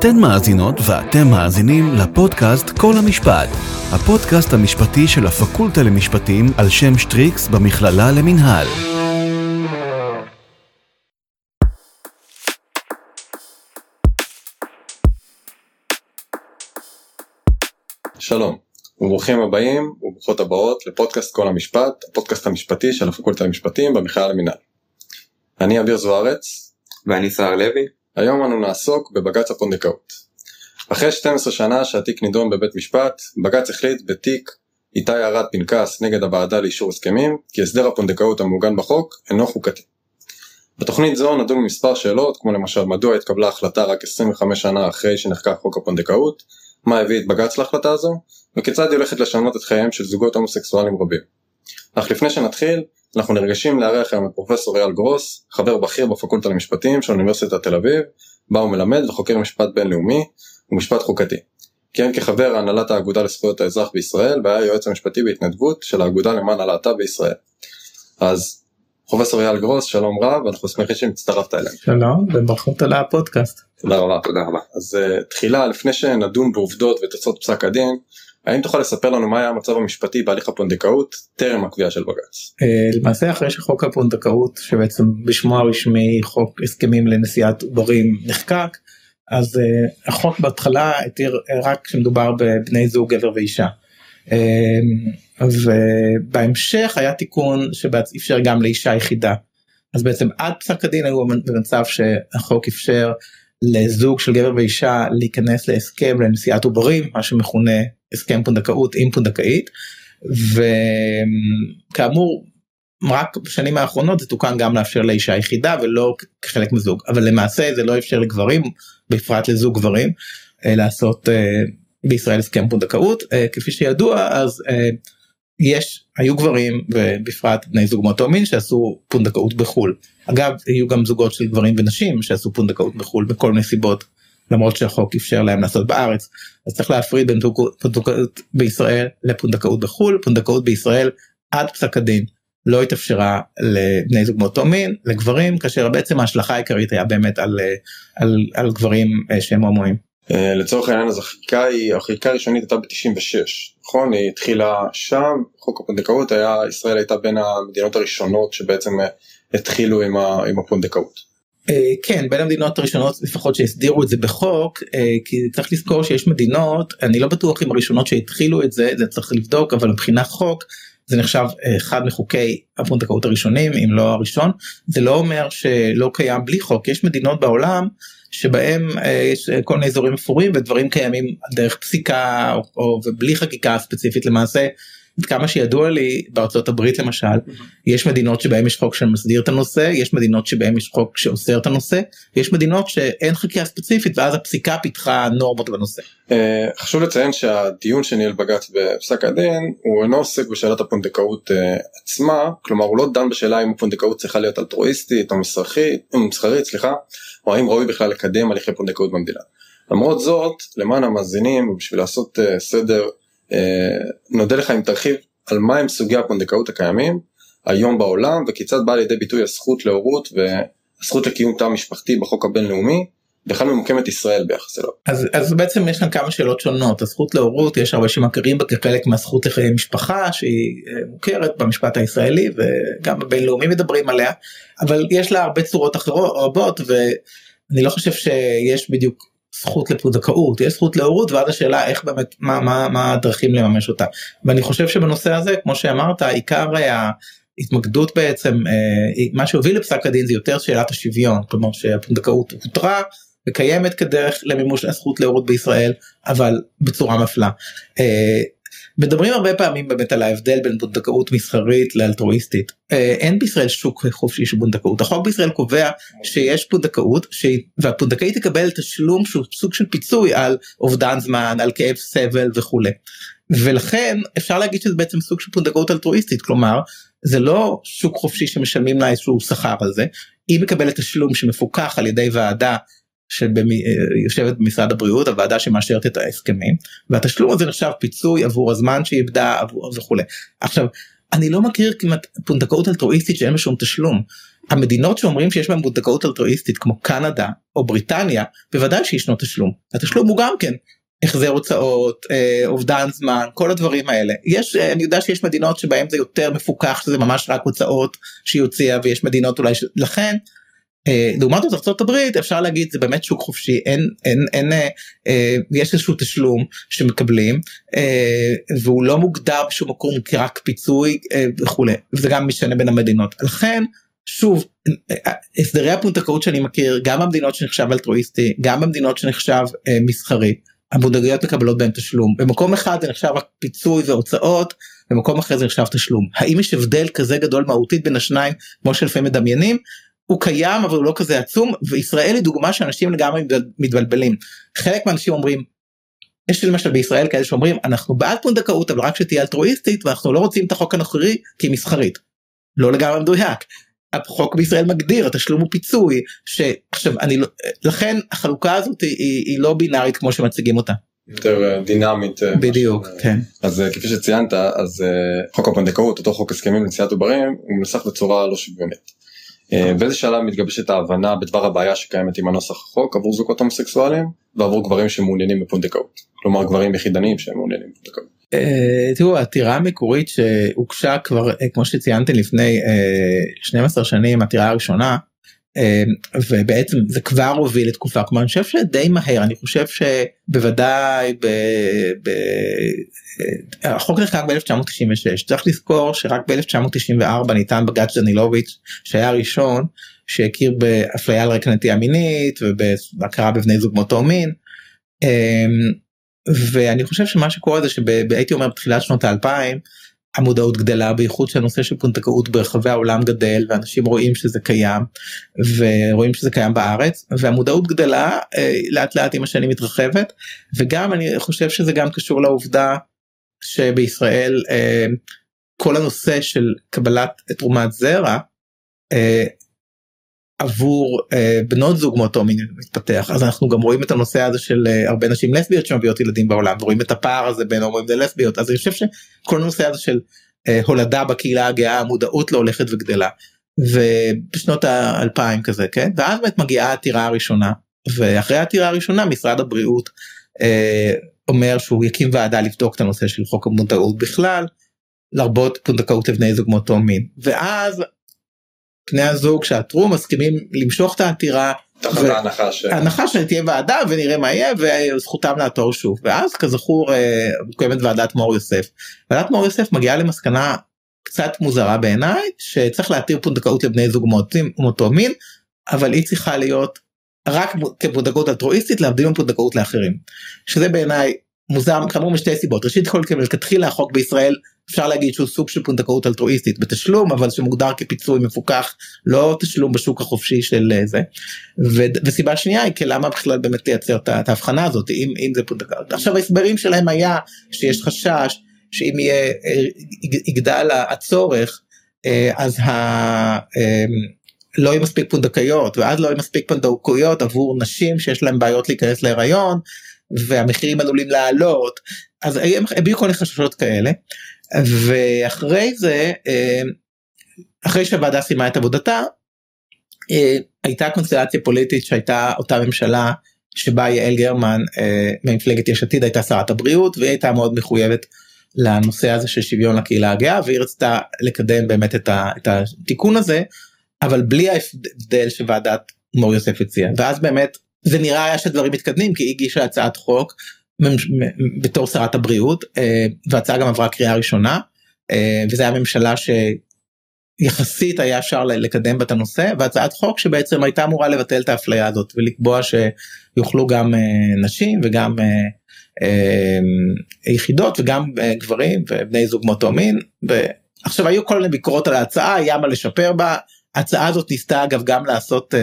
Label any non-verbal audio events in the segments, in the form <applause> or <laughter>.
אתן מאזינות ואתם מאזינים לפודקאסט כל המשפט, הפודקאסט המשפטי של הפקולטה למשפטים על שם שטריקס במכללה למינהל. שלום, וברוכים הבאים וברוכות הבאות לפודקאסט כל המשפט, הפודקאסט המשפטי של הפקולטה למשפטים במכללה למינהל. אני אביר זוארץ, ואני סער לוי. היום אנו נעסוק בבג"ץ הפונדקאות. אחרי 12 שנה שהתיק נידון בבית משפט, בג"ץ החליט בתיק איתי ארד פנקס נגד הוועדה לאישור הסכמים, כי הסדר הפונדקאות המעוגן בחוק אינו חוקתי. בתוכנית זו נדון מספר שאלות, כמו למשל מדוע התקבלה החלטה רק 25 שנה אחרי שנחקק חוק הפונדקאות, מה הביא את בג"ץ להחלטה הזו, וכיצד היא הולכת לשנות את חייהם של זוגות הומוסקסואלים רבים. אך לפני שנתחיל, אנחנו נרגשים לארח היום את פרופסור אייל גרוס, חבר בכיר בפקולטה למשפטים של אוניברסיטת תל אביב, בה הוא מלמד וחוקר משפט בינלאומי ומשפט חוקתי. כיהן כחבר הנהלת האגודה לזכויות האזרח בישראל והיה יועץ המשפטי בהתנדבות של האגודה למען הלהט"ב בישראל. אז פרופסור אייל גרוס, שלום רב, אנחנו שמחים שהצטרפת אלינו. שלום וברכות על הפודקאסט. תודה רבה. תודה רבה. אז uh, תחילה, לפני שנדון בעובדות ותוצאות פסק הדין, האם תוכל לספר לנו מה היה המצב המשפטי בהליך הפונדקאות טרם הקביעה של בג"ץ? אה, למעשה אחרי שחוק הפונדקאות שבעצם בשמו הרשמי חוק הסכמים לנשיאת עוברים נחקק אז uh, החוק בהתחלה התיר רק כשמדובר בבני זוג גבר ואישה. ובהמשך היה תיקון שאפשר גם לאישה יחידה. אז בעצם עד פסק הדין היו במצב שהחוק אפשר לזוג של גבר ואישה להיכנס להסכם לנשיאת עוברים מה שמכונה הסכם פונדקאות עם פונדקאית וכאמור רק בשנים האחרונות זה תוקן גם לאפשר לאישה יחידה ולא כחלק מזוג. אבל למעשה זה לא אפשר לגברים בפרט לזוג גברים אה, לעשות אה, בישראל הסכם פונדקאות. אה, כפי שידוע אז יש היו גברים ובפרט בני זוג מאותו מין שעשו פונדקאות בחול. אגב היו גם זוגות של גברים ונשים שעשו פונדקאות בחול בכל מיני סיבות למרות שהחוק אפשר להם לעשות בארץ אז צריך להפריד בין פונדקאות בישראל לפונדקאות בחול פונדקאות בישראל עד פסק הדין לא התאפשרה לבני זוג מאותו מין לגברים כאשר בעצם ההשלכה העיקרית היה באמת על, על, על גברים אה, שהם הומואים. אה, לצורך העניין אז החקיקה היא החקיקה הראשונית הייתה ב-96 נכון היא התחילה שם חוק הפונדקאות היה ישראל הייתה בין המדינות הראשונות שבעצם אה, התחילו עם, עם הפונדקאות. אה, כן בין המדינות הראשונות לפחות שהסדירו את זה בחוק אה, כי צריך לזכור שיש מדינות אני לא בטוח אם הראשונות שהתחילו את זה זה צריך לבדוק אבל מבחינת חוק זה נחשב אה, אחד מחוקי הפונדקאות הראשונים אם לא הראשון. זה לא אומר שלא קיים בלי חוק. יש מדינות בעולם שבהם יש כל מיני אזורים אפורים ודברים קיימים דרך פסיקה או, או ובלי חקיקה ספציפית למעשה כמה שידוע לי בארצות הברית למשל. יש מדינות שבהם יש חוק שמסדיר את הנושא יש מדינות שבהם יש חוק שאוסר את הנושא יש מדינות שאין חקירה ספציפית ואז הפסיקה פיתחה נורמות בנושא. Uh, חשוב לציין שהדיון שניהל בג"ץ בפסק הדין הוא אינו עוסק בשאלת הפונדקאות uh, עצמה כלומר הוא לא דן בשאלה אם הפונדקאות צריכה להיות אלטרואיסטית או מסחרית, מסחרית סליחה או האם ראוי בכלל לקדם הליכי פונדקאות במדינה. למרות זאת למען המאזינים ובשביל לעשות סדר אה, נודה לך אם תרחיב על מהם סוגי הפונדקאות הקיימים היום בעולם וכיצד באה לידי ביטוי הזכות להורות והזכות לקיום תא משפחתי בחוק הבינלאומי בכלל ממוקמת ישראל ביחס אליו. אז, אז בעצם יש כאן כמה שאלות שונות הזכות להורות יש הרבה שמכירים בה כחלק מהזכות לחיי משפחה שהיא אה, מוכרת במשפט הישראלי וגם בבינלאומי מדברים עליה אבל יש לה הרבה צורות אחרות רבות ואני לא חושב שיש בדיוק זכות לפונדקאות יש זכות להורות ואז השאלה איך באמת מה מה מה הדרכים לממש אותה ואני חושב שבנושא הזה כמו שאמרת עיקר ההתמקדות בעצם אה, מה שהוביל לפסק הדין זה יותר שאלת השוויון כלומר שהפונדקאות הותרה וקיימת כדרך למימוש הזכות להורות בישראל אבל בצורה מפלה. מדברים הרבה פעמים באמת על ההבדל בין פונדקאות מסחרית לאלטרואיסטית. אה, אין בישראל שוק חופשי של פונדקאות. החוק בישראל קובע שיש פונדקאות והפונדקאית תקבל תשלום שהוא סוג של פיצוי על אובדן זמן, על כאב סבל וכולי. ולכן אפשר להגיד שזה בעצם סוג של פונדקאות אלטרואיסטית כלומר זה לא שוק חופשי שמשלמים לה איזשהו שכר על זה היא מקבלת תשלום שמפוקח על ידי ועדה שיושבת במשרד הבריאות הוועדה שמאשרת את ההסכמים והתשלום הזה נחשב פיצוי עבור הזמן שהיא איבדה וכולי. עכשיו אני לא מכיר כמעט פונדקאות אלטרואיסטית שאין שום תשלום. המדינות שאומרים שיש בהן פונדקאות אלטרואיסטית כמו קנדה או בריטניה בוודאי שישנו תשלום התשלום הוא גם כן החזר הוצאות אה, אובדן זמן כל הדברים האלה יש אה, אני יודע שיש מדינות שבהם זה יותר מפוקח שזה ממש רק הוצאות שהיא הוציאה ויש מדינות אולי לכן אה, לעומת זאת ארה"ב אפשר להגיד זה באמת שוק חופשי. אין אין אין אה, אה, יש איזשהו תשלום שמקבלים אה, והוא לא מוגדר בשום מקום כרק פיצוי אה, וכולי. וזה גם משנה בין המדינות. לכן שוב הסדרי הפונדקאות שאני מכיר גם במדינות שנחשב אלטרואיסטי גם במדינות שנחשב אה, מסחרי הבודדויות מקבלות בהם תשלום. במקום אחד זה נחשב רק פיצוי והוצאות במקום אחר זה נחשב תשלום. האם יש הבדל כזה גדול מהותית בין השניים כמו שלפעמים מדמיינים הוא קיים אבל הוא לא כזה עצום וישראל היא דוגמה שאנשים לגמרי מתבלבלים חלק מהאנשים אומרים יש למשל בישראל כאלה שאומרים אנחנו בעד פונדקאות אבל רק שתהיה אלטרואיסטית ואנחנו לא רוצים את החוק הנוכרי כי היא מסחרית. לא לגמרי מדויק. החוק בישראל מגדיר התשלום הוא פיצוי שעכשיו אני לא לכן החלוקה הזאת היא, היא לא בינארית כמו שמציגים אותה. יותר אה, דינמית. אה, בדיוק, משהו, כן. אז אה, כפי שציינת אז חוק הפונדקאות אותו חוק הסכמים לנשיאת עוברים הוא מנוסח בצורה לא שוויונית. באיזה שלב מתגבשת ההבנה בדבר הבעיה שקיימת עם הנוסח החוק עבור זוגות הומוסקסואלים ועבור גברים שמעוניינים בפונדקאות. כלומר גברים יחידניים שהם מעוניינים בפונדקאות. אה, תראו העתירה המקורית שהוגשה כבר אה, כמו שציינתי לפני 12 אה, שנים עתירה הראשונה ובעצם זה כבר הוביל לתקופה כמו אני חושב שדי מהר אני חושב שבוודאי ב, ב, החוק נחקק ב-1996 צריך לזכור שרק ב-1994 ניתן בג"ץ דנילוביץ' שהיה הראשון שהכיר באפליה על רקע נטייה מינית ובהכרה בבני זוג מאותו מין. ואני חושב שמה שקורה זה שהייתי אומר בתחילת שנות האלפיים המודעות גדלה בייחוד שהנושא של פונדקאות ברחבי העולם גדל ואנשים רואים שזה קיים ורואים שזה קיים בארץ והמודעות גדלה אה, לאט לאט עם השנים מתרחבת וגם אני חושב שזה גם קשור לעובדה שבישראל אה, כל הנושא של קבלת תרומת זרע אה, עבור אה, בנות זוג מאותו מין מתפתח. אז אנחנו גם רואים את הנושא הזה של אה, הרבה נשים לסביות שמביאות ילדים בעולם ורואים את הפער הזה בין הומואים ללסביות. אז אני חושב שכל הנושא הזה של אה, הולדה בקהילה הגאה המודעות לא הולכת וגדלה. ובשנות האלפיים כזה כן? ואז באמת מגיעה העתירה הראשונה ואחרי העתירה הראשונה משרד הבריאות אה, אומר שהוא יקים ועדה לבדוק את הנושא של חוק המודעות בכלל לרבות פונדקאות לבני זוג מאותו מין. ואז בני הזוג שעתרו מסכימים למשוך את העתירה. תחת ההנחה ש... ההנחה שתהיה ועדה ונראה מה יהיה וזכותם לעתור שוב ואז כזכור אה, מוקמת ועדת מור יוסף. ועדת מור יוסף מגיעה למסקנה קצת מוזרה בעיניי שצריך להתיר פונדקאות לבני זוג מאותו מין אבל היא צריכה להיות רק כפונדקאות אלטרואיסטית להבדיל מפונדקאות לאחרים שזה בעיניי מוזר כאמור משתי סיבות ראשית כל מלכתחילה החוק בישראל אפשר להגיד שהוא סוג של פונדקאות אלטרואיסטית בתשלום אבל שמוגדר כפיצוי מפוקח לא תשלום בשוק החופשי של אה, זה. ו, וסיבה שנייה היא כי למה בכלל באמת לייצר את ההבחנה הזאת אם, אם זה פונדקאות. עכשיו ההסברים שלהם היה שיש חשש שאם יהיה אה, יגדל הצורך אה, אז ה... לא יהיה מספיק פונדקאיות ואז לא יהיה מספיק פונדקאיות עבור נשים שיש להם בעיות להיכנס להיריון והמחירים עלולים לעלות אז הם הביעו כל מיני חששות כאלה. ואחרי זה אה, אחרי שהוועדה סיימה את עבודתה אה, הייתה קונסטלציה פוליטית שהייתה אותה ממשלה שבה יעל גרמן אה, ממפלגת יש עתיד הייתה שרת הבריאות והיא הייתה מאוד מחויבת לנושא הזה של שוויון לקהילה הגאה והיא רצתה לקדם באמת את, ה, את התיקון הזה אבל בלי ההבדל שוועדת מור יוסף הציעה. ואז באמת זה נראה היה שדברים מתקדמים כי היא הגישה הצעת חוק בתור שרת הבריאות אה, וההצעה גם עברה קריאה ראשונה אה, וזה היה ממשלה שיחסית היה אפשר לקדם בה את הנושא והצעת חוק שבעצם הייתה אמורה לבטל את האפליה הזאת ולקבוע שיוכלו גם אה, נשים וגם יחידות וגם גברים ובני זוג מאותו מין. עכשיו היו כל מיני ביקורות על ההצעה היה מה לשפר בה ההצעה הזאת ניסתה אגב גם לעשות.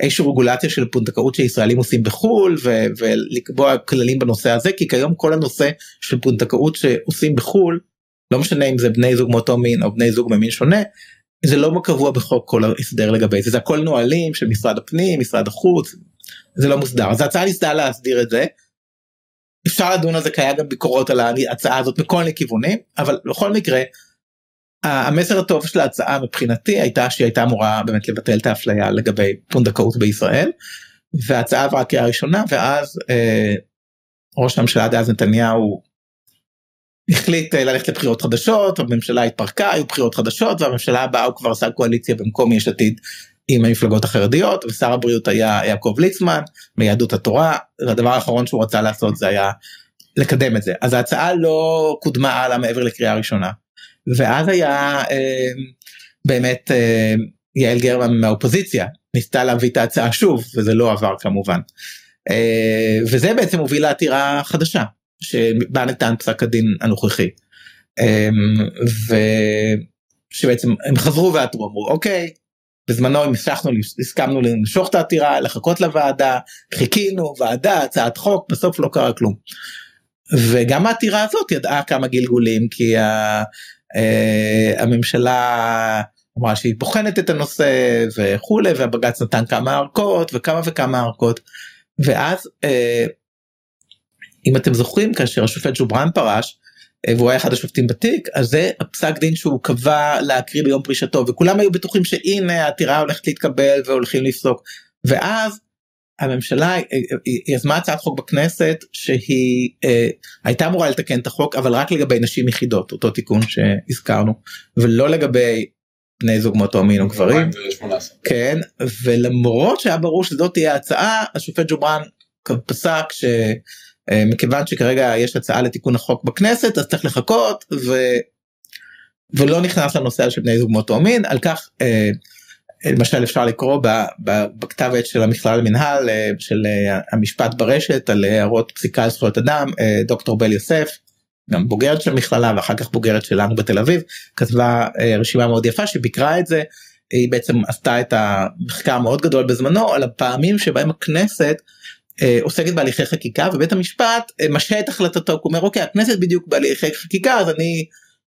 איזושהי רגולציה של פונדקאות שישראלים עושים בחו"ל ו- ולקבוע כללים בנושא הזה כי כיום כל הנושא של פונדקאות שעושים בחו"ל לא משנה אם זה בני זוג מאותו מין או בני זוג ממין שונה זה לא קבוע בחוק כל ההסדר לגבי זה זה הכל נהלים של משרד הפנים משרד החוץ זה לא מוסדר אז ההצעה ניסתה להסדיר את זה. אפשר לדון על זה כי היה גם ביקורות על ההצעה הזאת מכל מיני כיוונים אבל בכל מקרה המסר הטוב של ההצעה מבחינתי הייתה שהיא הייתה אמורה באמת לבטל את האפליה לגבי פונדקאות בישראל. וההצעה עברה קריאה ראשונה ואז אה, ראש הממשלה דאז נתניהו החליט אה, ללכת לבחירות חדשות הממשלה התפרקה היו בחירות חדשות והממשלה הבאה הוא כבר עשה קואליציה במקום יש עתיד עם המפלגות החרדיות ושר הבריאות היה יעקב ליצמן מיהדות התורה והדבר האחרון שהוא רצה לעשות זה היה לקדם את זה אז ההצעה לא קודמה הלאה מעבר לקריאה ראשונה ואז היה אה, באמת אה, יעל גרמן מהאופוזיציה ניסתה להביא את ההצעה שוב וזה לא עבר כמובן. אה, וזה בעצם הוביל לעתירה חדשה שבה ניתן פסק הדין הנוכחי. אה, ושבעצם הם חזרו ועתרו אמרו אוקיי בזמנו המשכנו הסכמנו למשוך את העתירה לחכות לוועדה חיכינו ועדה הצעת חוק בסוף לא קרה כלום. וגם העתירה הזאת ידעה כמה גלגולים כי הממשלה אמרה שהיא בוחנת את הנושא וכולי והבג"ץ נתן כמה ארכות וכמה וכמה ארכות ואז אה, אם אתם זוכרים כאשר השופט ג'ובראן פרש אה, והוא היה אחד השופטים בתיק אז זה הפסק דין שהוא קבע להקריא ביום פרישתו וכולם היו בטוחים שהנה העתירה הולכת להתקבל והולכים לפסוק. ואז הממשלה יזמה הצעת חוק בכנסת שהיא אה, הייתה אמורה לתקן את החוק אבל רק לגבי נשים יחידות אותו תיקון שהזכרנו ולא לגבי בני זוג מאותו מין או גברים. כן ולמרות שהיה ברור שזאת תהיה הצעה השופט ג'ובראן פסק שמכיוון שכרגע יש הצעה לתיקון החוק בכנסת אז צריך לחכות ו... ולא נכנס לנושא של בני זוג מאותו מין על כך אה, למשל אפשר לקרוא בכתב עת של המכלל למינהל אה, של אה, המשפט ברשת על הערות פסיקה על זכויות אדם דוקטור בל יוסף גם בוגרת של המכללה ואחר כך בוגרת שלנו בתל אביב כתבה רשימה מאוד יפה שביקרה את זה. היא בעצם עשתה את המחקר המאוד גדול בזמנו על הפעמים שבהם הכנסת עוסקת בהליכי חקיקה ובית המשפט משהה את החלטתו הוא אומר אוקיי הכנסת בדיוק בהליכי חקיקה אז אני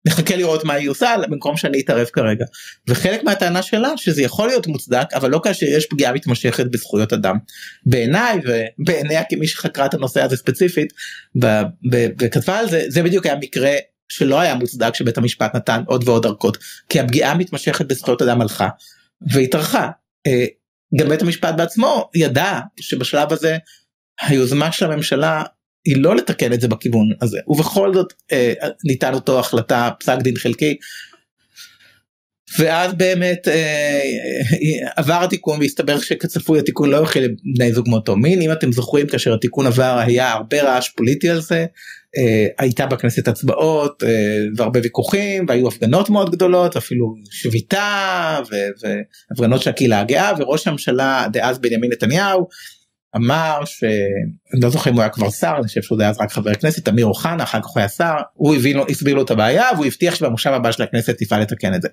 נחכה לראות מה היא עושה במקום שאני אתערב כרגע וחלק מהטענה שלה שזה יכול להיות מוצדק אבל לא כאשר יש פגיעה מתמשכת בזכויות אדם. בעיניי ובעיניה כמי שחקרה את הנושא הזה ספציפית וכתבה על זה זה בדיוק היה מקרה שלא היה מוצדק שבית המשפט נתן עוד ועוד ארכות כי הפגיעה המתמשכת בזכויות אדם הלכה והתארכה. אה, גם בית המשפט בעצמו ידע שבשלב הזה היוזמה של הממשלה היא לא לתקן את זה בכיוון הזה. ובכל זאת אה, ניתן אותו החלטה פסק דין חלקי. ואז באמת אה, עבר התיקון והסתבר שכצפוי התיקון לא יכיל בני זוג מאותו מין. אם אתם זוכרים כאשר התיקון עבר היה הרבה רעש פוליטי על זה. אה, הייתה בכנסת הצבעות אה, והרבה ויכוחים והיו הפגנות מאוד גדולות אפילו שביתה והפגנות של הקהילה הגאה וראש הממשלה דאז בנימין נתניהו אמר שאני לא זוכר אם הוא היה כבר שר אני חושב שהוא היה אז רק חבר כנסת אמיר אוחנה אחר כך הוא היה שר הוא הבין לו הסביר לו את הבעיה והוא הבטיח שבמושב הבא של הכנסת יפעל לתקן את זה.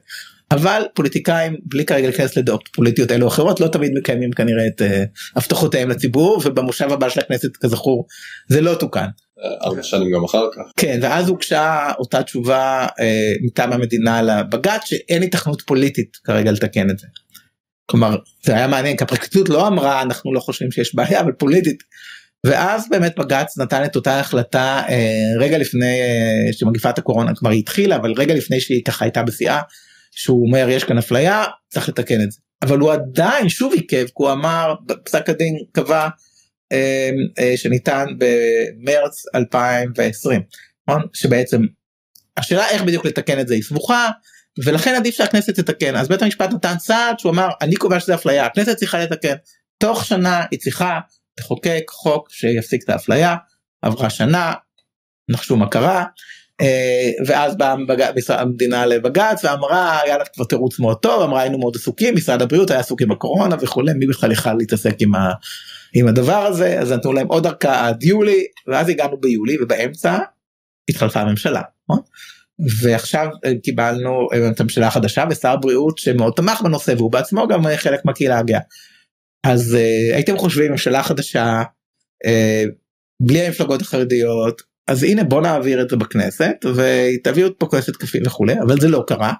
אבל פוליטיקאים בלי כרגע להיכנס לדעות פוליטיות אלו או אחרות לא תמיד מקיימים כנראה את uh, הבטחותיהם לציבור ובמושב הבא של הכנסת כזכור זה לא תוקן. ארבע שנים גם אחר כך. כן ואז הוגשה אותה תשובה uh, מטעם המדינה לבג"ץ שאין התכנות פוליטית כרגע לתקן את זה. כלומר זה היה מעניין כי הפרקליטות לא אמרה אנחנו לא חושבים שיש בעיה אבל פוליטית. ואז באמת בג"ץ נתן את אותה החלטה אה, רגע לפני אה, שמגיפת הקורונה כבר התחילה אבל רגע לפני שהיא ככה הייתה בשיאה שהוא אומר יש כאן אפליה צריך לתקן את זה אבל הוא עדיין שוב עיכב כי הוא אמר פסק הדין קבע אה, אה, שניתן במרץ 2020 נכון? שבעצם השאלה איך בדיוק לתקן את זה היא סבוכה ולכן עדיף שהכנסת תתקן. אז בית המשפט נתן צעד שהוא אמר אני קובע שזה אפליה הכנסת צריכה לתקן. תוך שנה היא צריכה לחוקק חוק שיפסיק את האפליה. עברה שנה נחשו מה קרה אה, ואז באה המדינה לבג"ץ ואמרה היה לה כבר תירוץ מאוד טוב אמרה היינו מאוד עסוקים משרד הבריאות היה עסוק עם הקורונה וכולי מי בכלל יכל להתעסק עם, ה, עם הדבר הזה? אז נתנו להם עוד ארכה עד יולי ואז הגענו ביולי ובאמצע התחלפה הממשלה. ועכשיו אה, קיבלנו אה, את הממשלה החדשה ושר הבריאות שמאוד תמך בנושא והוא בעצמו גם אה, חלק מהקהילה הגאה. אז uh, הייתם חושבים ממשלה חדשה uh, בלי המפלגות החרדיות אז הנה בוא נעביר את זה בכנסת ותביאו פה כנסת כפי וכולי אבל זה לא קרה.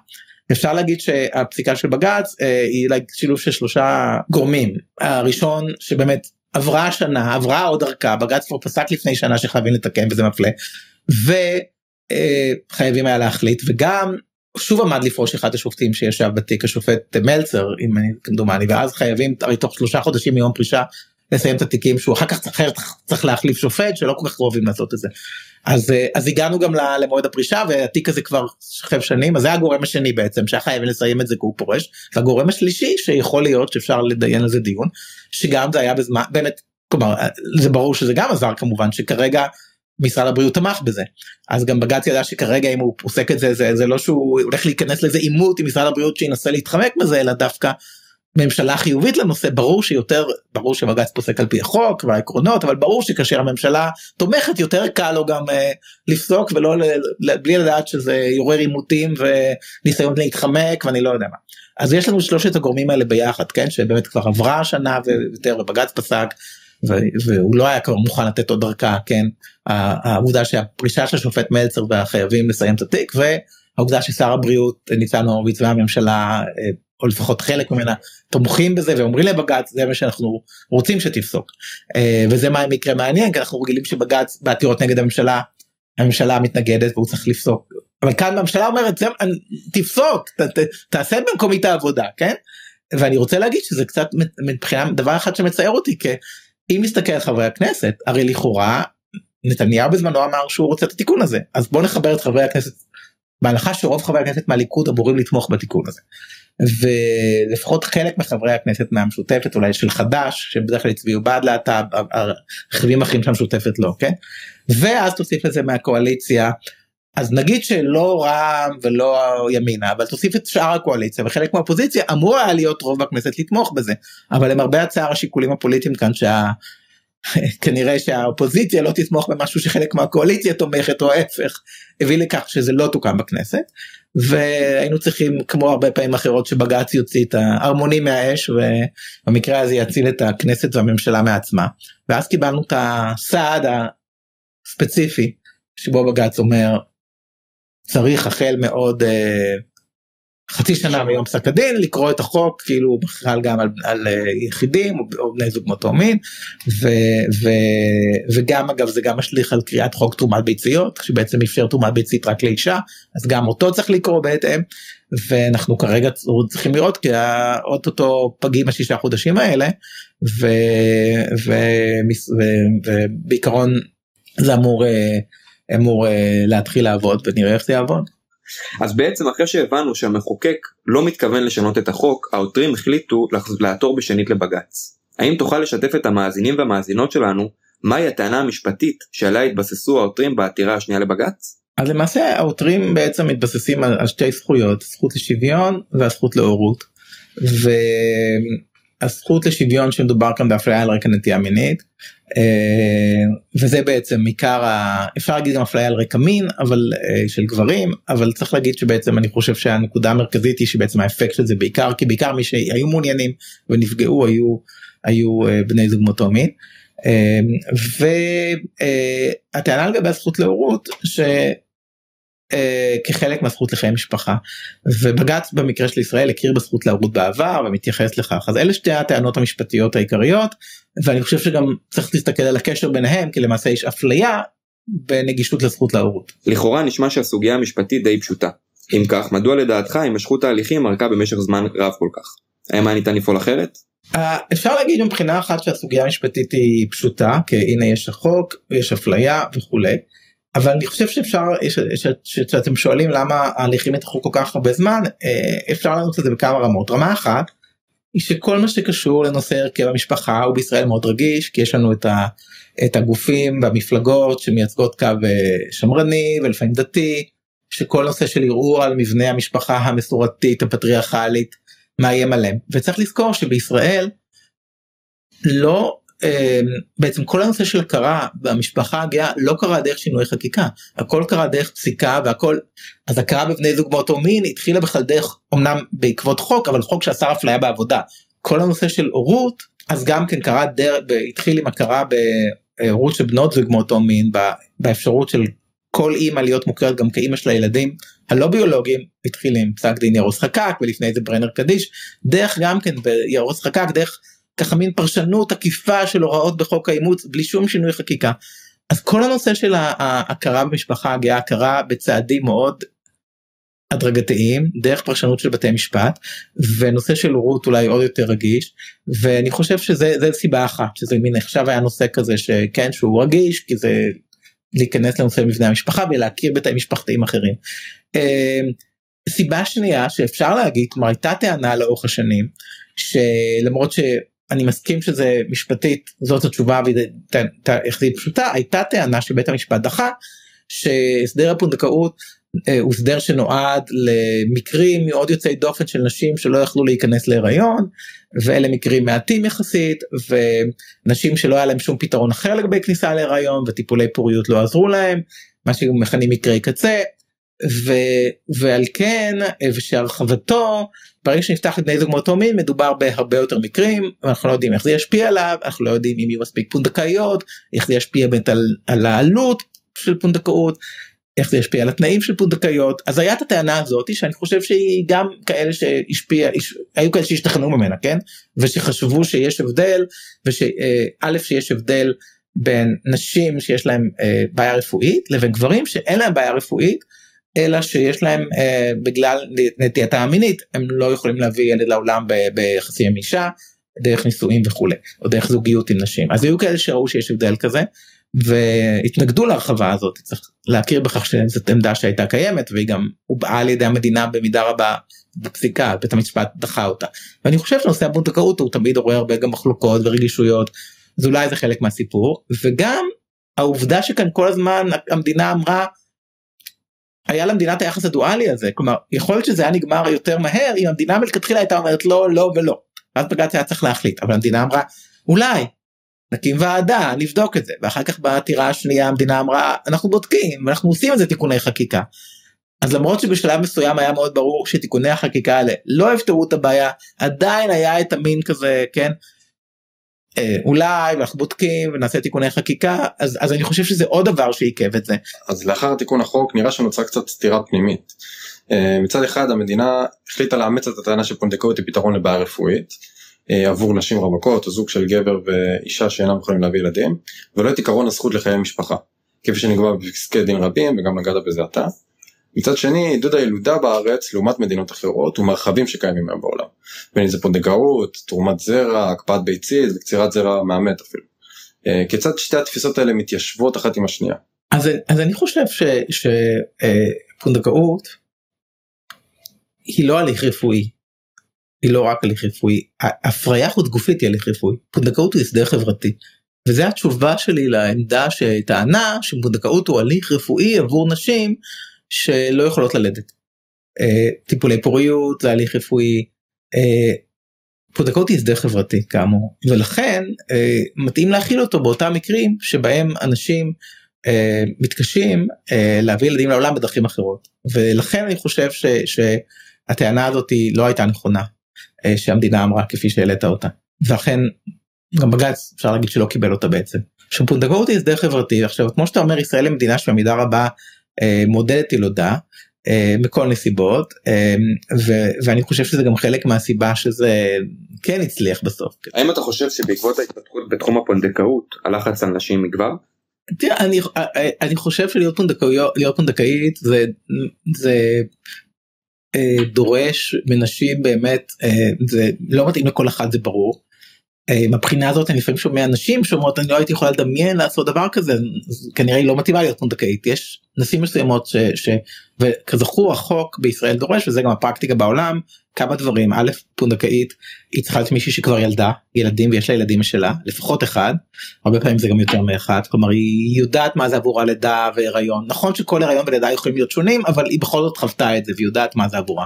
אפשר להגיד שהפסיקה של בג"ץ uh, היא שילוב של שלושה גורמים הראשון שבאמת עברה שנה עברה עוד ארכה בג"ץ כבר פסק לפני שנה שחייבים לתקן וזה מפלה. ו... אה, חייבים היה להחליט וגם שוב עמד לפרוש אחד השופטים שישב בתיק השופט מלצר אם אני כמדומני ואז חייבים הרי תוך שלושה חודשים מיום פרישה לסיים את התיקים שהוא אחר כך צריך, צריך להחליף שופט שלא כל כך אוהבים לעשות את זה. אז אה, אז הגענו גם למועד הפרישה והתיק הזה כבר שכב שנים אז זה הגורם השני בעצם שהיה חייבים לסיים את זה כי הוא פורש והגורם השלישי שיכול להיות שאפשר לדיין על זה דיון שגם זה היה בזמן באמת כלומר זה ברור שזה גם עזר כמובן שכרגע משרד הבריאות תמך בזה אז גם בג"ץ ידע שכרגע אם הוא פוסק את זה זה זה לא שהוא הולך להיכנס לזה עימות עם משרד הבריאות שינסה להתחמק מזה אלא דווקא ממשלה חיובית לנושא ברור שיותר ברור שבג"ץ פוסק על פי החוק והעקרונות אבל ברור שכאשר הממשלה תומכת יותר קל לו גם אה, לפסוק ולא בלי לדעת שזה יעורר עימותים וניסיון להתחמק ואני לא יודע מה. אז יש לנו שלושת הגורמים האלה ביחד כן שבאמת כבר עברה השנה ויותר ובג"ץ פסק והוא לא היה כבר מוכן לתת עוד דרכה כן? העובדה שהפרישה של השופט מלצר והחייבים לסיים את התיק והעובדה ששר הבריאות ניצן הורוביץ והממשלה אה, או לפחות חלק ממנה תומכים בזה ואומרים לבג"ץ זה מה שאנחנו רוצים שתפסוק. אה, וזה מה מקרה מעניין כי אנחנו רגילים שבג"ץ בעתירות נגד הממשלה הממשלה מתנגדת והוא צריך לפסוק. אבל כאן הממשלה אומרת תפסוק ת, ת, תעשה במקומי את העבודה כן? ואני רוצה להגיד שזה קצת מבחינה דבר אחד שמצער אותי אם נסתכל על חברי הכנסת הרי לכאורה נתניהו בזמנו אמר שהוא רוצה את התיקון הזה אז בוא נחבר את חברי הכנסת בהנחה שרוב חברי הכנסת מהליכוד אמורים לתמוך בתיקון הזה. ולפחות חלק מחברי הכנסת מהמשותפת אולי של חד"ש שבדרך כלל הצביעו בעד להט"ב הרכיבים אחרים של המשותפת לא כן ואז תוסיף את זה מהקואליציה אז נגיד שלא רע"מ ולא ימינה אבל תוסיף את שאר הקואליציה וחלק מהאופוזיציה אמור היה להיות רוב בכנסת לתמוך בזה אבל למרבה הצער השיקולים הפוליטיים כאן שה... <laughs> כנראה שהאופוזיציה לא תתמוך במשהו שחלק מהקואליציה תומכת או ההפך הביא לכך שזה לא תוקם בכנסת. והיינו צריכים כמו הרבה פעמים אחרות שבג"ץ יוציא את הערמונים מהאש ובמקרה הזה יציל את הכנסת והממשלה מעצמה. ואז קיבלנו את הסעד הספציפי שבו בג"ץ אומר צריך החל מעוד אה, חצי שנה מיום פסק הדין לקרוא את החוק כאילו בכלל גם על, על אה, יחידים או, בני זוג מאותו מין ו, ו, וגם אגב זה גם משליך על קריאת חוק תרומת ביציות שבעצם אפשר תרומת ביצית רק לאישה אז גם אותו צריך לקרוא בהתאם ואנחנו כרגע צריכים לראות כי האוטוטו פגים השישה חודשים האלה ו, ו, ו, ובעיקרון זה אמור אה, אמור אה, להתחיל לעבוד ונראה איך זה יעבוד. אז בעצם אחרי שהבנו שהמחוקק לא מתכוון לשנות את החוק העותרים החליטו לעתור בשנית לבג"ץ. האם תוכל לשתף את המאזינים והמאזינות שלנו מהי הטענה המשפטית שעליה התבססו העותרים בעתירה השנייה לבג"ץ? אז למעשה העותרים בעצם מתבססים על, על שתי זכויות זכות לשוויון והזכות להורות. הזכות לשוויון שמדובר כאן באפליה על רקע נטייה מינית אה, וזה בעצם עיקר ה... אפשר להגיד גם אפליה על רקע מין אבל אה, של גברים אבל צריך להגיד שבעצם אני חושב שהנקודה המרכזית היא שבעצם האפקט של זה בעיקר כי בעיקר מי שהיו מעוניינים ונפגעו היו היו אה, בני זוג מאותו מין. והטענה לגבי הזכות להורות ש... אה, כחלק מהזכות לחיי משפחה ובג"ץ במקרה של ישראל הכיר בזכות להורות בעבר ומתייחס לכך אז אלה שתי הטענות המשפטיות העיקריות ואני חושב שגם צריך להסתכל על הקשר ביניהם כי למעשה יש אפליה בנגישות לזכות להורות. לכאורה נשמע שהסוגיה המשפטית די פשוטה. אם כך מדוע לדעתך הימשכו תהליכים ארכה במשך זמן רב כל כך? האם היה ניתן לפעול אחרת? Uh, אפשר להגיד מבחינה אחת שהסוגיה המשפטית היא פשוטה כי הנה יש החוק יש אפליה וכולי אבל אני חושב שאפשר שאתם שואלים למה ההליכים יתחו כל כך הרבה זמן אה, אפשר לענות את זה בכמה רמות. רמה אחת היא שכל מה שקשור לנושא הרכב המשפחה הוא בישראל מאוד רגיש כי יש לנו את, ה, את הגופים והמפלגות שמייצגות קו אה, שמרני ולפעמים דתי שכל נושא של ערעור על מבנה המשפחה המסורתית הפטריארכלית מאיים עליהם. וצריך לזכור שבישראל לא בעצם כל הנושא של הכרה במשפחה הגאה לא קרה דרך שינוי חקיקה הכל קרה דרך פסיקה והכל אז הכרה בבני זוג באותו מין התחילה בכלל דרך אמנם בעקבות חוק אבל חוק שאסר אפליה בעבודה. כל הנושא של הורות אז גם כן קרה דרך התחיל עם הכרה בהורות של בנות זוג מאותו מין באפשרות של כל אימא להיות מוכרת גם כאימא של הילדים הלא ביולוגיים התחיל עם פסק דין ירוס חקק ולפני זה ברנר קדיש דרך גם כן בירוס חקק דרך ככה מין פרשנות עקיפה של הוראות בחוק האימוץ בלי שום שינוי חקיקה. אז כל הנושא של ההכרה במשפחה הגאה הכרה בצעדים מאוד הדרגתיים דרך פרשנות של בתי משפט ונושא של הורות אולי עוד יותר רגיש ואני חושב שזה סיבה אחת שזה מין עכשיו היה נושא כזה שכן שהוא רגיש כי זה להיכנס לנושא מבנה המשפחה ולהכיר בתי משפחתיים אחרים. אמ, סיבה שנייה שאפשר להגיד כלומר הייתה טענה לאורך השנים שלמרות שאני מסכים שזה משפטית זאת התשובה זה פשוטה. הייתה טענה שבית המשפט דחה שהסדר הפונדקאות אה, הוא הסדר שנועד למקרים מאוד יוצאי דופן של נשים שלא יכלו להיכנס להיריון ואלה מקרים מעטים יחסית ונשים שלא היה להם שום פתרון אחר לגבי כניסה להיריון וטיפולי פוריות לא עזרו להם מה שמכנים מקרי קצה ו, ועל כן אה, ושהרחבתו ברגע שנפתח לבני זוג מאותו מין מדובר בהרבה יותר מקרים אנחנו לא יודעים איך זה ישפיע עליו אנחנו לא יודעים אם יהיו מספיק פונדקאיות איך זה ישפיע באמת על, על העלות של פונדקאות איך זה ישפיע על התנאים של פונדקאיות. אז היה את הטענה הזאת שאני חושב שהיא גם כאלה שהשפיע היו כאלה שהשתכנעו ממנה כן? ושחשבו שיש הבדל ושא' שיש הבדל בין נשים שיש להם אה, בעיה רפואית לבין גברים שאין להם בעיה רפואית אלא שיש להם אה, בגלל נטייתה המינית הם לא יכולים להביא ילד לעולם ביחסים עם אישה דרך נישואים וכולי או דרך זוגיות עם נשים. אז היו כאלה שראו שיש הבדל כזה והתנגדו להרחבה הזאת. צריך להכיר בכך שזאת עמדה שהייתה קיימת והיא גם הובעה על ידי המדינה במידה רבה בפסיקה בית המשפט דחה אותה. ואני חושב שנושא הפונדקאות הוא תמיד עורר הרבה גם מחלוקות ורגישויות. אז אולי זה חלק מהסיפור. וגם העובדה שכאן כל הזמן המדינה אמרה היה למדינה את היחס הדואלי הזה. כלומר יכול להיות שזה היה נגמר יותר מהר אם המדינה מלכתחילה הייתה אומרת לא לא ולא. אז בג"ץ היה צריך להחליט אבל המדינה אמרה אולי נקים ועדה נבדוק את זה. ואחר כך בעתירה השנייה המדינה אמרה אנחנו בודקים אנחנו עושים את זה תיקוני חקיקה. אז למרות שבשלב מסוים היה מאוד ברור שתיקוני החקיקה האלה לא יפתרו את הבעיה עדיין היה את המין כזה כן אולי אנחנו בודקים ונעשה תיקוני חקיקה אז אז אני חושב שזה עוד דבר שעיכב את זה. אז לאחר תיקון החוק נראה שנוצרה קצת סתירה פנימית. אה, מצד אחד המדינה החליטה לאמץ את הטענה שפונדקאות היא פתרון לבעיה רפואית אה, עבור נשים רווקות או זוג של גבר ואישה שאינם יכולים להביא ילדים ולא את עקרון הזכות לחיי משפחה כפי שנקבע בפסקי דין רבים וגם נגעת בזה אתה. מצד שני עידוד הילודה בארץ לעומת מדינות אחרות ומרחבים שקיימים היום בעולם. בין אם זה פונדקאות, תרומת זרע, הקפאת ביצית וקצירת זרע מהמת אפילו. אה, כיצד שתי התפיסות האלה מתיישבות אחת עם השנייה? אז, אז אני חושב שפונדקאות אה, היא לא הליך רפואי היא לא רק הליך רפואי, הפריה חוץ גופית היא הליך רפואי, פונדקאות הוא הסדר חברתי. וזה התשובה שלי לעמדה שטענה שפונדקאות הוא הליך רפואי עבור נשים שלא יכולות ללדת. אה, טיפולי פוריות זה הליך רפואי, אה, פונדקאות היא הסדר חברתי כאמור, ולכן אה, מתאים להכיל אותו באותם מקרים שבהם אנשים מתקשים להביא ילדים לעולם בדרכים אחרות, ולכן אני חושב ש... שהטענה הזאת לא הייתה נכונה. שהמדינה אמרה כפי שהעלית אותה. ואכן גם בג"ץ אפשר להגיד שלא קיבל אותה בעצם. שפונדקאות היא הסדר חברתי עכשיו כמו שאתה אומר ישראל היא מדינה שבמידה רבה מודדת ילודה אה, מכל נסיבות אה, ו- ואני חושב שזה גם חלק מהסיבה שזה כן הצליח בסוף. האם אתה חושב שבעקבות ההתפתחות בתחום הפונדקאות הלחץ על נשים יגבר? תראה, אני, אה, אני חושב שלהיות פונדקאית זה, זה אה, דורש מנשים באמת אה, זה לא מתאים לכל אחד זה ברור. אה, מהבחינה הזאת אני לפעמים שומע נשים שאומרות אני לא הייתי יכולה לדמיין לעשות דבר כזה כנראה היא לא מתאימה להיות פונדקאית יש נשים מסוימות ש, ש... וכזכור החוק בישראל דורש וזה גם הפרקטיקה בעולם כמה דברים. א' פונדקאית היא צריכה להיות מישהי שכבר ילדה ילדים ויש לה ילדים משלה לפחות אחד. הרבה פעמים זה גם יותר מאחד כלומר היא יודעת מה זה עבור הלידה והיריון. נכון שכל הריון ולידה יכולים להיות שונים אבל היא בכל זאת חוותה את זה והיא יודעת מה זה עבורה.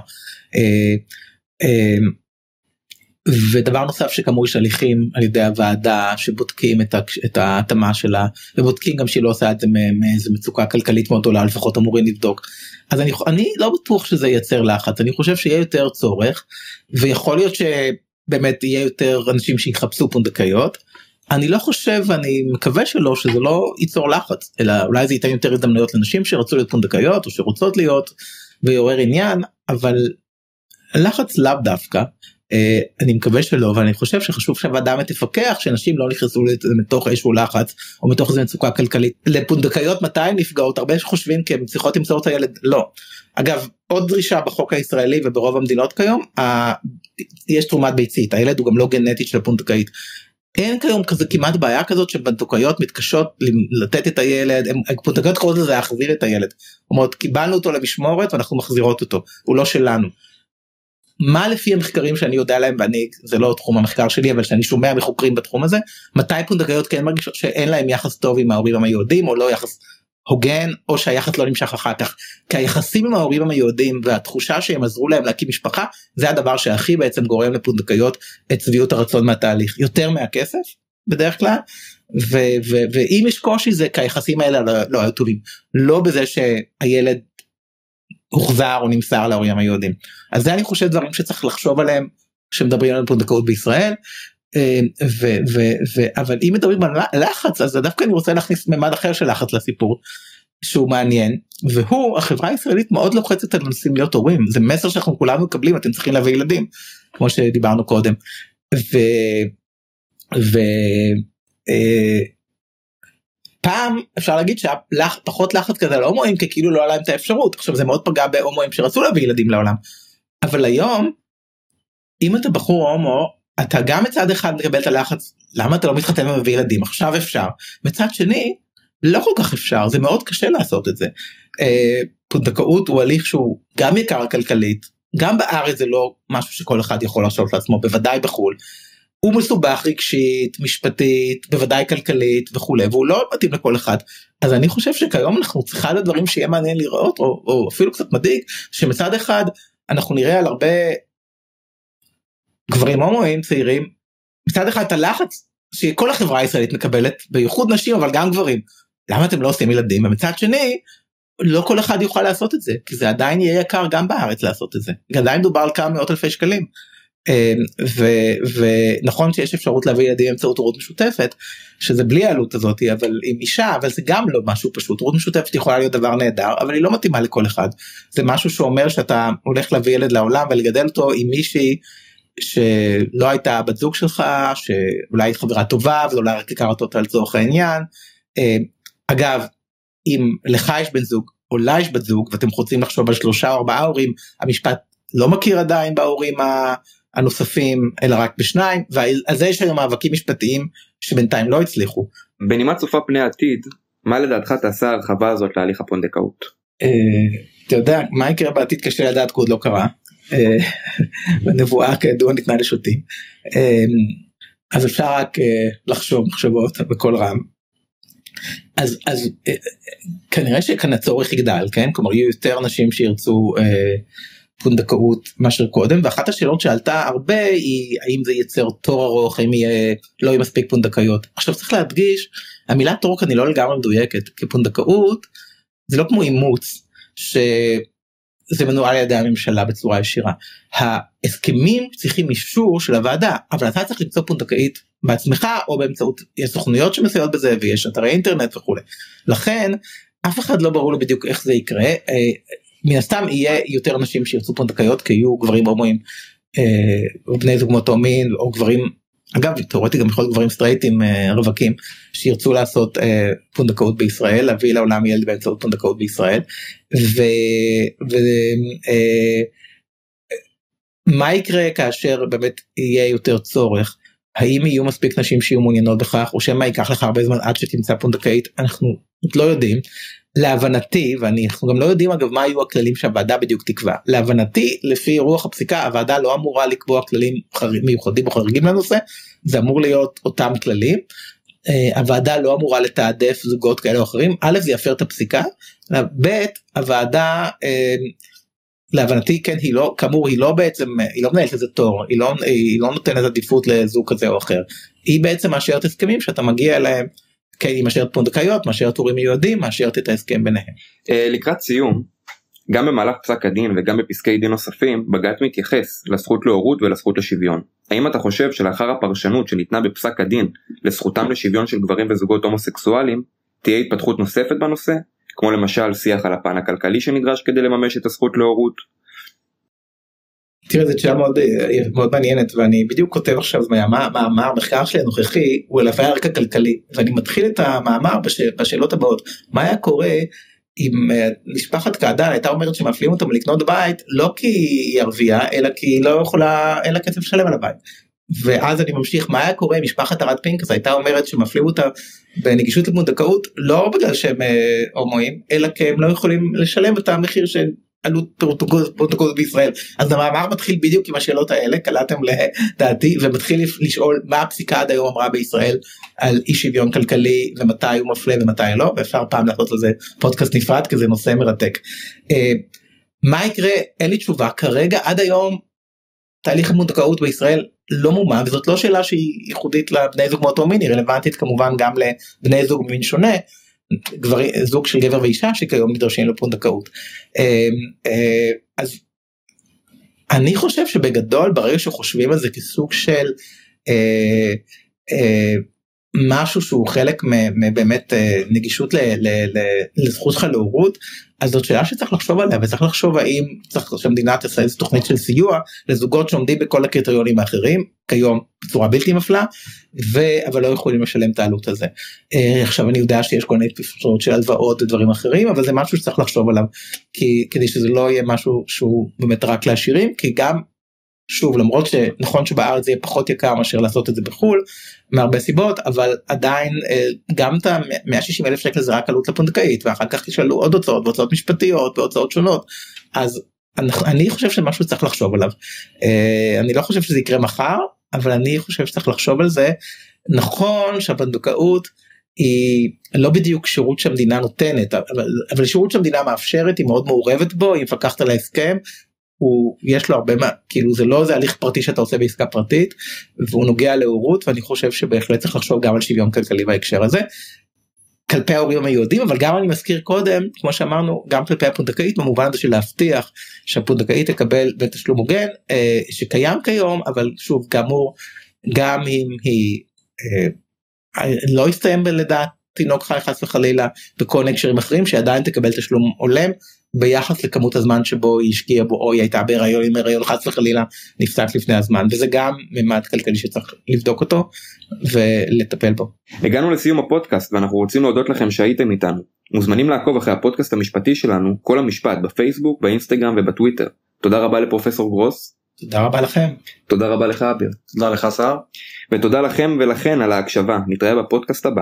ודבר נוסף שכאמור יש הליכים על ידי הוועדה שבודקים את ההתאמה שלה ובודקים גם שהיא לא עושה את זה מאיזה מצוקה כלכלית מאוד גדולה לפחות אמורים לבדוק. אז אני, אני לא בטוח שזה ייצר לחץ אני חושב שיהיה יותר צורך ויכול להיות שבאמת יהיה יותר אנשים שיחפשו פונדקאיות. אני לא חושב אני מקווה שלא שזה לא ייצור לחץ אלא אולי זה ייתן יותר הזדמנויות לנשים שרצו להיות פונדקאיות או שרוצות להיות ויעורר עניין אבל לחץ לאו דווקא אני מקווה שלא אבל אני חושב שחשוב שהוועדה תפקח שאנשים לא נכנסו לתוך איזשהו לחץ או מתוך איזה מצוקה כלכלית לפונדקאיות מתי הן נפגעות הרבה שחושבים כי הן צריכות למצוא את הילד לא אגב עוד דרישה בחוק הישראלי וברוב המדינות כיום ה... יש תרומת ביצית הילד הוא גם לא גנטית של פונדקאית. אין כיום כזה כמעט בעיה כזאת שבנטוקאיות מתקשות לתת את הילד, פונדקאיות קוראות לזה להחזיר את הילד. אומרות קיבלנו אותו למשמורת ואנחנו מחזירות אותו, הוא לא שלנו. מה לפי המחקרים שאני יודע להם ואני זה לא תחום המחקר שלי אבל שאני שומע מחוקרים בתחום הזה מתי פונדקאיות כן מרגישות שאין להם יחס טוב עם ההורים היהודים או לא יחס הוגן או שהיחס לא נמשך אחר כך? כי היחסים עם ההורים היהודים והתחושה שהם עזרו להם להקים משפחה זה הדבר שהכי בעצם גורם לפונדקאיות את שביעות הרצון מהתהליך. יותר מהכסף בדרך כלל ו- ו- ואם יש קושי זה כי היחסים האלה לא, לא היו טובים. לא בזה שהילד הוחזר או נמסר להורים היהודים. אז זה אני חושב דברים שצריך לחשוב עליהם כשמדברים על פונדקאות בישראל. אה, ו, ו, ו, אבל אם מדברים על לחץ אז דווקא אני רוצה להכניס ממד אחר של לחץ לסיפור שהוא מעניין. והוא החברה הישראלית מאוד לוחצת על נושאים להיות הורים. זה מסר שאנחנו כולנו מקבלים אתם צריכים להביא ילדים כמו שדיברנו קודם. ו, ו, אה, פעם אפשר להגיד שפחות לחץ כזה על הומואים כי כאילו לא היה להם את האפשרות עכשיו זה מאוד פגע בהומואים שרצו להביא ילדים לעולם אבל היום אם אתה בחור הומו אתה גם מצד אחד מקבל את הלחץ למה אתה לא מתחתן ומביא ילדים עכשיו אפשר מצד שני לא כל כך אפשר זה מאוד קשה לעשות את זה. אה, פונדקאות הוא הליך שהוא גם יקר כלכלית גם בארץ זה לא משהו שכל אחד יכול להרשות לעצמו בוודאי בחו"ל. הוא מסובך רגשית משפטית בוודאי כלכלית וכולי והוא לא מתאים לכל אחד. אז אני חושב שכיום אנחנו צריכים אחד הדברים שיהיה מעניין לראות או, או אפילו קצת מדאיג שמצד אחד אנחנו נראה על הרבה גברים הומואים צעירים מצד אחד את הלחץ שכל החברה הישראלית מקבלת בייחוד נשים אבל גם גברים. למה אתם לא עושים ילדים? ומצד שני לא כל אחד יוכל לעשות את זה כי זה עדיין יהיה יקר גם בארץ לעשות את זה. עדיין מדובר על כמה מאות אלפי שקלים. אמ, ונכון שיש אפשרות להביא ילדים באמצעות הורות משותפת שזה בלי העלות הזאת אבל עם אישה אבל זה גם לא משהו פשוט הורות משותפת יכולה להיות דבר נהדר אבל היא לא מתאימה לכל אחד זה משהו שאומר שאתה הולך להביא ילד לעולם ולגדל אותו עם מישהי שלא הייתה בת זוג שלך שאולי היא חברה טובה ואולי רק הכרת אותה לצורך העניין. אמ, אגב אם לך יש בן זוג או לה יש בת זוג ואתם רוצים לחשוב על שלושה או ארבעה הורים המשפט לא מכיר עדיין בהורים הנוספים אלא רק בשניים ועל זה יש היום מאבקים משפטיים שבינתיים לא הצליחו. בנימה צופה פני עתיד מה לדעתך תעשה ההרחבה הזאת להליך הפונדקאות? אה, אתה יודע מה יקרה בעתיד קשה לדעת כי עוד לא קרה. אה, <laughs> הנבואה כידוע ניתנה לשוטים. אה, אז אפשר רק לחשוב מחשבות בקול רם. אז אז כנראה שכאן הצורך יגדל כן כלומר יהיו יותר אנשים שירצו פונדקאות מאשר קודם ואחת השאלות שעלתה הרבה היא האם זה ייצר תור ארוך האם יהיה לא יהיה מספיק פונדקאיות. עכשיו צריך להדגיש המילה תור כאן היא לא לגמרי מדויקת כי פונדקאות זה לא כמו אימוץ שזה מנוהל על ידי הממשלה בצורה ישירה. ההסכמים צריכים אישור של הוועדה אבל אתה צריך למצוא פונדקאית בעצמך או באמצעות יש סוכנויות שמסייעות בזה ויש אתרי אינטרנט וכולי לכן אף אחד לא ברור לו בדיוק איך זה יקרה. אה, מן הסתם יהיה יותר אנשים שירצו פונדקאיות כי יהיו גברים הומואים אה, בני זוג מאותו מין או גברים אגב תאורטית גם יכול להיות גברים סטרייטים אה, רווקים שירצו לעשות אה, פונדקאות בישראל להביא לעולם ילד באמצעות פונדקאות בישראל. ו, ו, אה, מה יקרה כאשר באמת יהיה יותר צורך? האם יהיו מספיק נשים שיהיו מעוניינות בכך או שמא ייקח לך הרבה זמן עד שתמצא פונדקאית? אנחנו לא יודעים להבנתי ואנחנו גם לא יודעים אגב מה היו הכללים שהוועדה בדיוק תקבע. להבנתי לפי רוח הפסיקה הוועדה לא אמורה לקבוע כללים מיוחדים או חריגים לנושא זה אמור להיות אותם כללים. Uh, הוועדה לא אמורה לתעדף זוגות כאלה או אחרים. א' זה יפר את הפסיקה ב' הוועדה uh, להבנתי כן היא לא כאמור היא לא בעצם היא לא מנהלת איזה תור היא לא היא לא נותנת עדיפות לזוג כזה או אחר. היא בעצם מאשרת הסכמים שאתה מגיע אליהם כן, היא מאשרת פונדקאיות, מאשרת טורים מיועדים, מאשרת את ההסכם ביניהם. אה, לקראת סיום, גם במהלך פסק הדין וגם בפסקי דין נוספים, בג"ץ מתייחס לזכות להורות ולזכות לשוויון. האם אתה חושב שלאחר הפרשנות שניתנה בפסק הדין לזכותם לשוויון של גברים וזוגות הומוסקסואלים, תהיה התפתחות נוספת בנושא? כמו למשל שיח על הפן הכלכלי שנדרש כדי לממש את הזכות להורות, תראה זו שאלה מאוד, אה, מאוד מעניינת ואני בדיוק כותב עכשיו מאמר, המחקר שלי הנוכחי הוא על הרקע כלכלי ואני מתחיל את המאמר בש, בשאלות הבאות מה היה קורה אם אה, משפחת קעדאן הייתה אומרת שמפלים אותם לקנות בית לא כי היא ערבייה אלא כי היא לא יכולה אין לה כסף לשלם על הבית. ואז אני ממשיך מה היה קורה אם משפחת ארד פינקס הייתה אומרת שמפלים אותה בנגישות לפונדקאות לא בגלל שהם אה, הומואים אלא כי הם לא יכולים לשלם את המחיר של עלות פרוטוקול בישראל. אז המאמר מתחיל בדיוק עם השאלות האלה קלעתם לדעתי ומתחיל לשאול מה הפסיקה עד היום אמרה בישראל על אי שוויון כלכלי ומתי הוא מפלה ומתי לא ואפשר פעם לעשות על זה פודקאסט נפרד כי זה נושא מרתק. אה, מה יקרה? אין לי תשובה. כרגע עד היום תהליך המונדקאות בישראל לא מומה וזאת לא שאלה שהיא ייחודית לבני זוג מאותו מין היא רלוונטית כמובן גם לבני זוג ממין שונה גברים, זוג של גבר ואישה שכיום נדרשים לפונדקאות. אמ, אה, אז אני חושב שבגדול ברגע שחושבים על זה כסוג של אה, אה, משהו שהוא חלק מבאמת נגישות לזכות שלך להורות אז זאת שאלה שצריך לחשוב עליה וצריך לחשוב האם צריך שהמדינה תעשה איזה תוכנית של סיוע לזוגות שעומדים בכל הקריטריונים האחרים כיום בצורה בלתי מפלה ו... אבל לא יכולים לשלם את העלות הזה. אה, עכשיו אני יודע שיש כל מיני פתרונות של הלוואות ודברים אחרים אבל זה משהו שצריך לחשוב עליו כי כדי שזה לא יהיה משהו שהוא באמת רק לעשירים כי גם שוב למרות שנכון שבארץ זה יהיה פחות יקר מאשר לעשות את זה בחול מהרבה סיבות אבל עדיין אה, גם את ה-160 אלף שקל זה רק עלות לפונדקאית ואחר כך ישאלו עוד הוצאות והוצאות משפטיות והוצאות שונות. אז אני חושב שמשהו צריך לחשוב עליו. אה, אני לא חושב שזה יקרה מחר אבל אני חושב שצריך לחשוב על זה. נכון שהפונדקאות היא לא בדיוק שירות שהמדינה נותנת אבל, אבל שירות שהמדינה מאפשרת היא מאוד מעורבת בו היא מפקחת על ההסכם הוא יש לו הרבה מה כאילו זה לא איזה הליך פרטי שאתה עושה בעסקה פרטית והוא נוגע להורות ואני חושב שבהחלט צריך לחשוב גם על שוויון כלכלי בהקשר הזה. כלפי ההורים היהודים אבל גם אני מזכיר קודם כמו שאמרנו גם כלפי הפונדקאית במובן הזה של להבטיח שהפונדקאית תקבל בתשלום הוגן אה, שקיים כיום אבל שוב כאמור גם אם היא אה, לא יסתיים בלידת תינוק חי חס וחלילה בכל הקשרים אחרים שעדיין תקבל תשלום הולם ביחס לכמות הזמן שבו היא השקיעה בו או היא הייתה בהיריון עם הריון חס וחלילה נפסק לפני הזמן וזה גם ממד כלכלי שצריך לבדוק אותו ולטפל בו. הגענו לסיום הפודקאסט ואנחנו רוצים להודות לכם שהייתם איתנו. מוזמנים לעקוב אחרי הפודקאסט המשפטי שלנו כל המשפט בפייסבוק באינסטגרם ובטוויטר. תודה רבה לפרופסור גרוס. תודה רבה לכם. תודה רבה לך אביר. תודה לך סער. ותודה לכם ולכן על ההקשבה נתראה בפודקאסט הבא.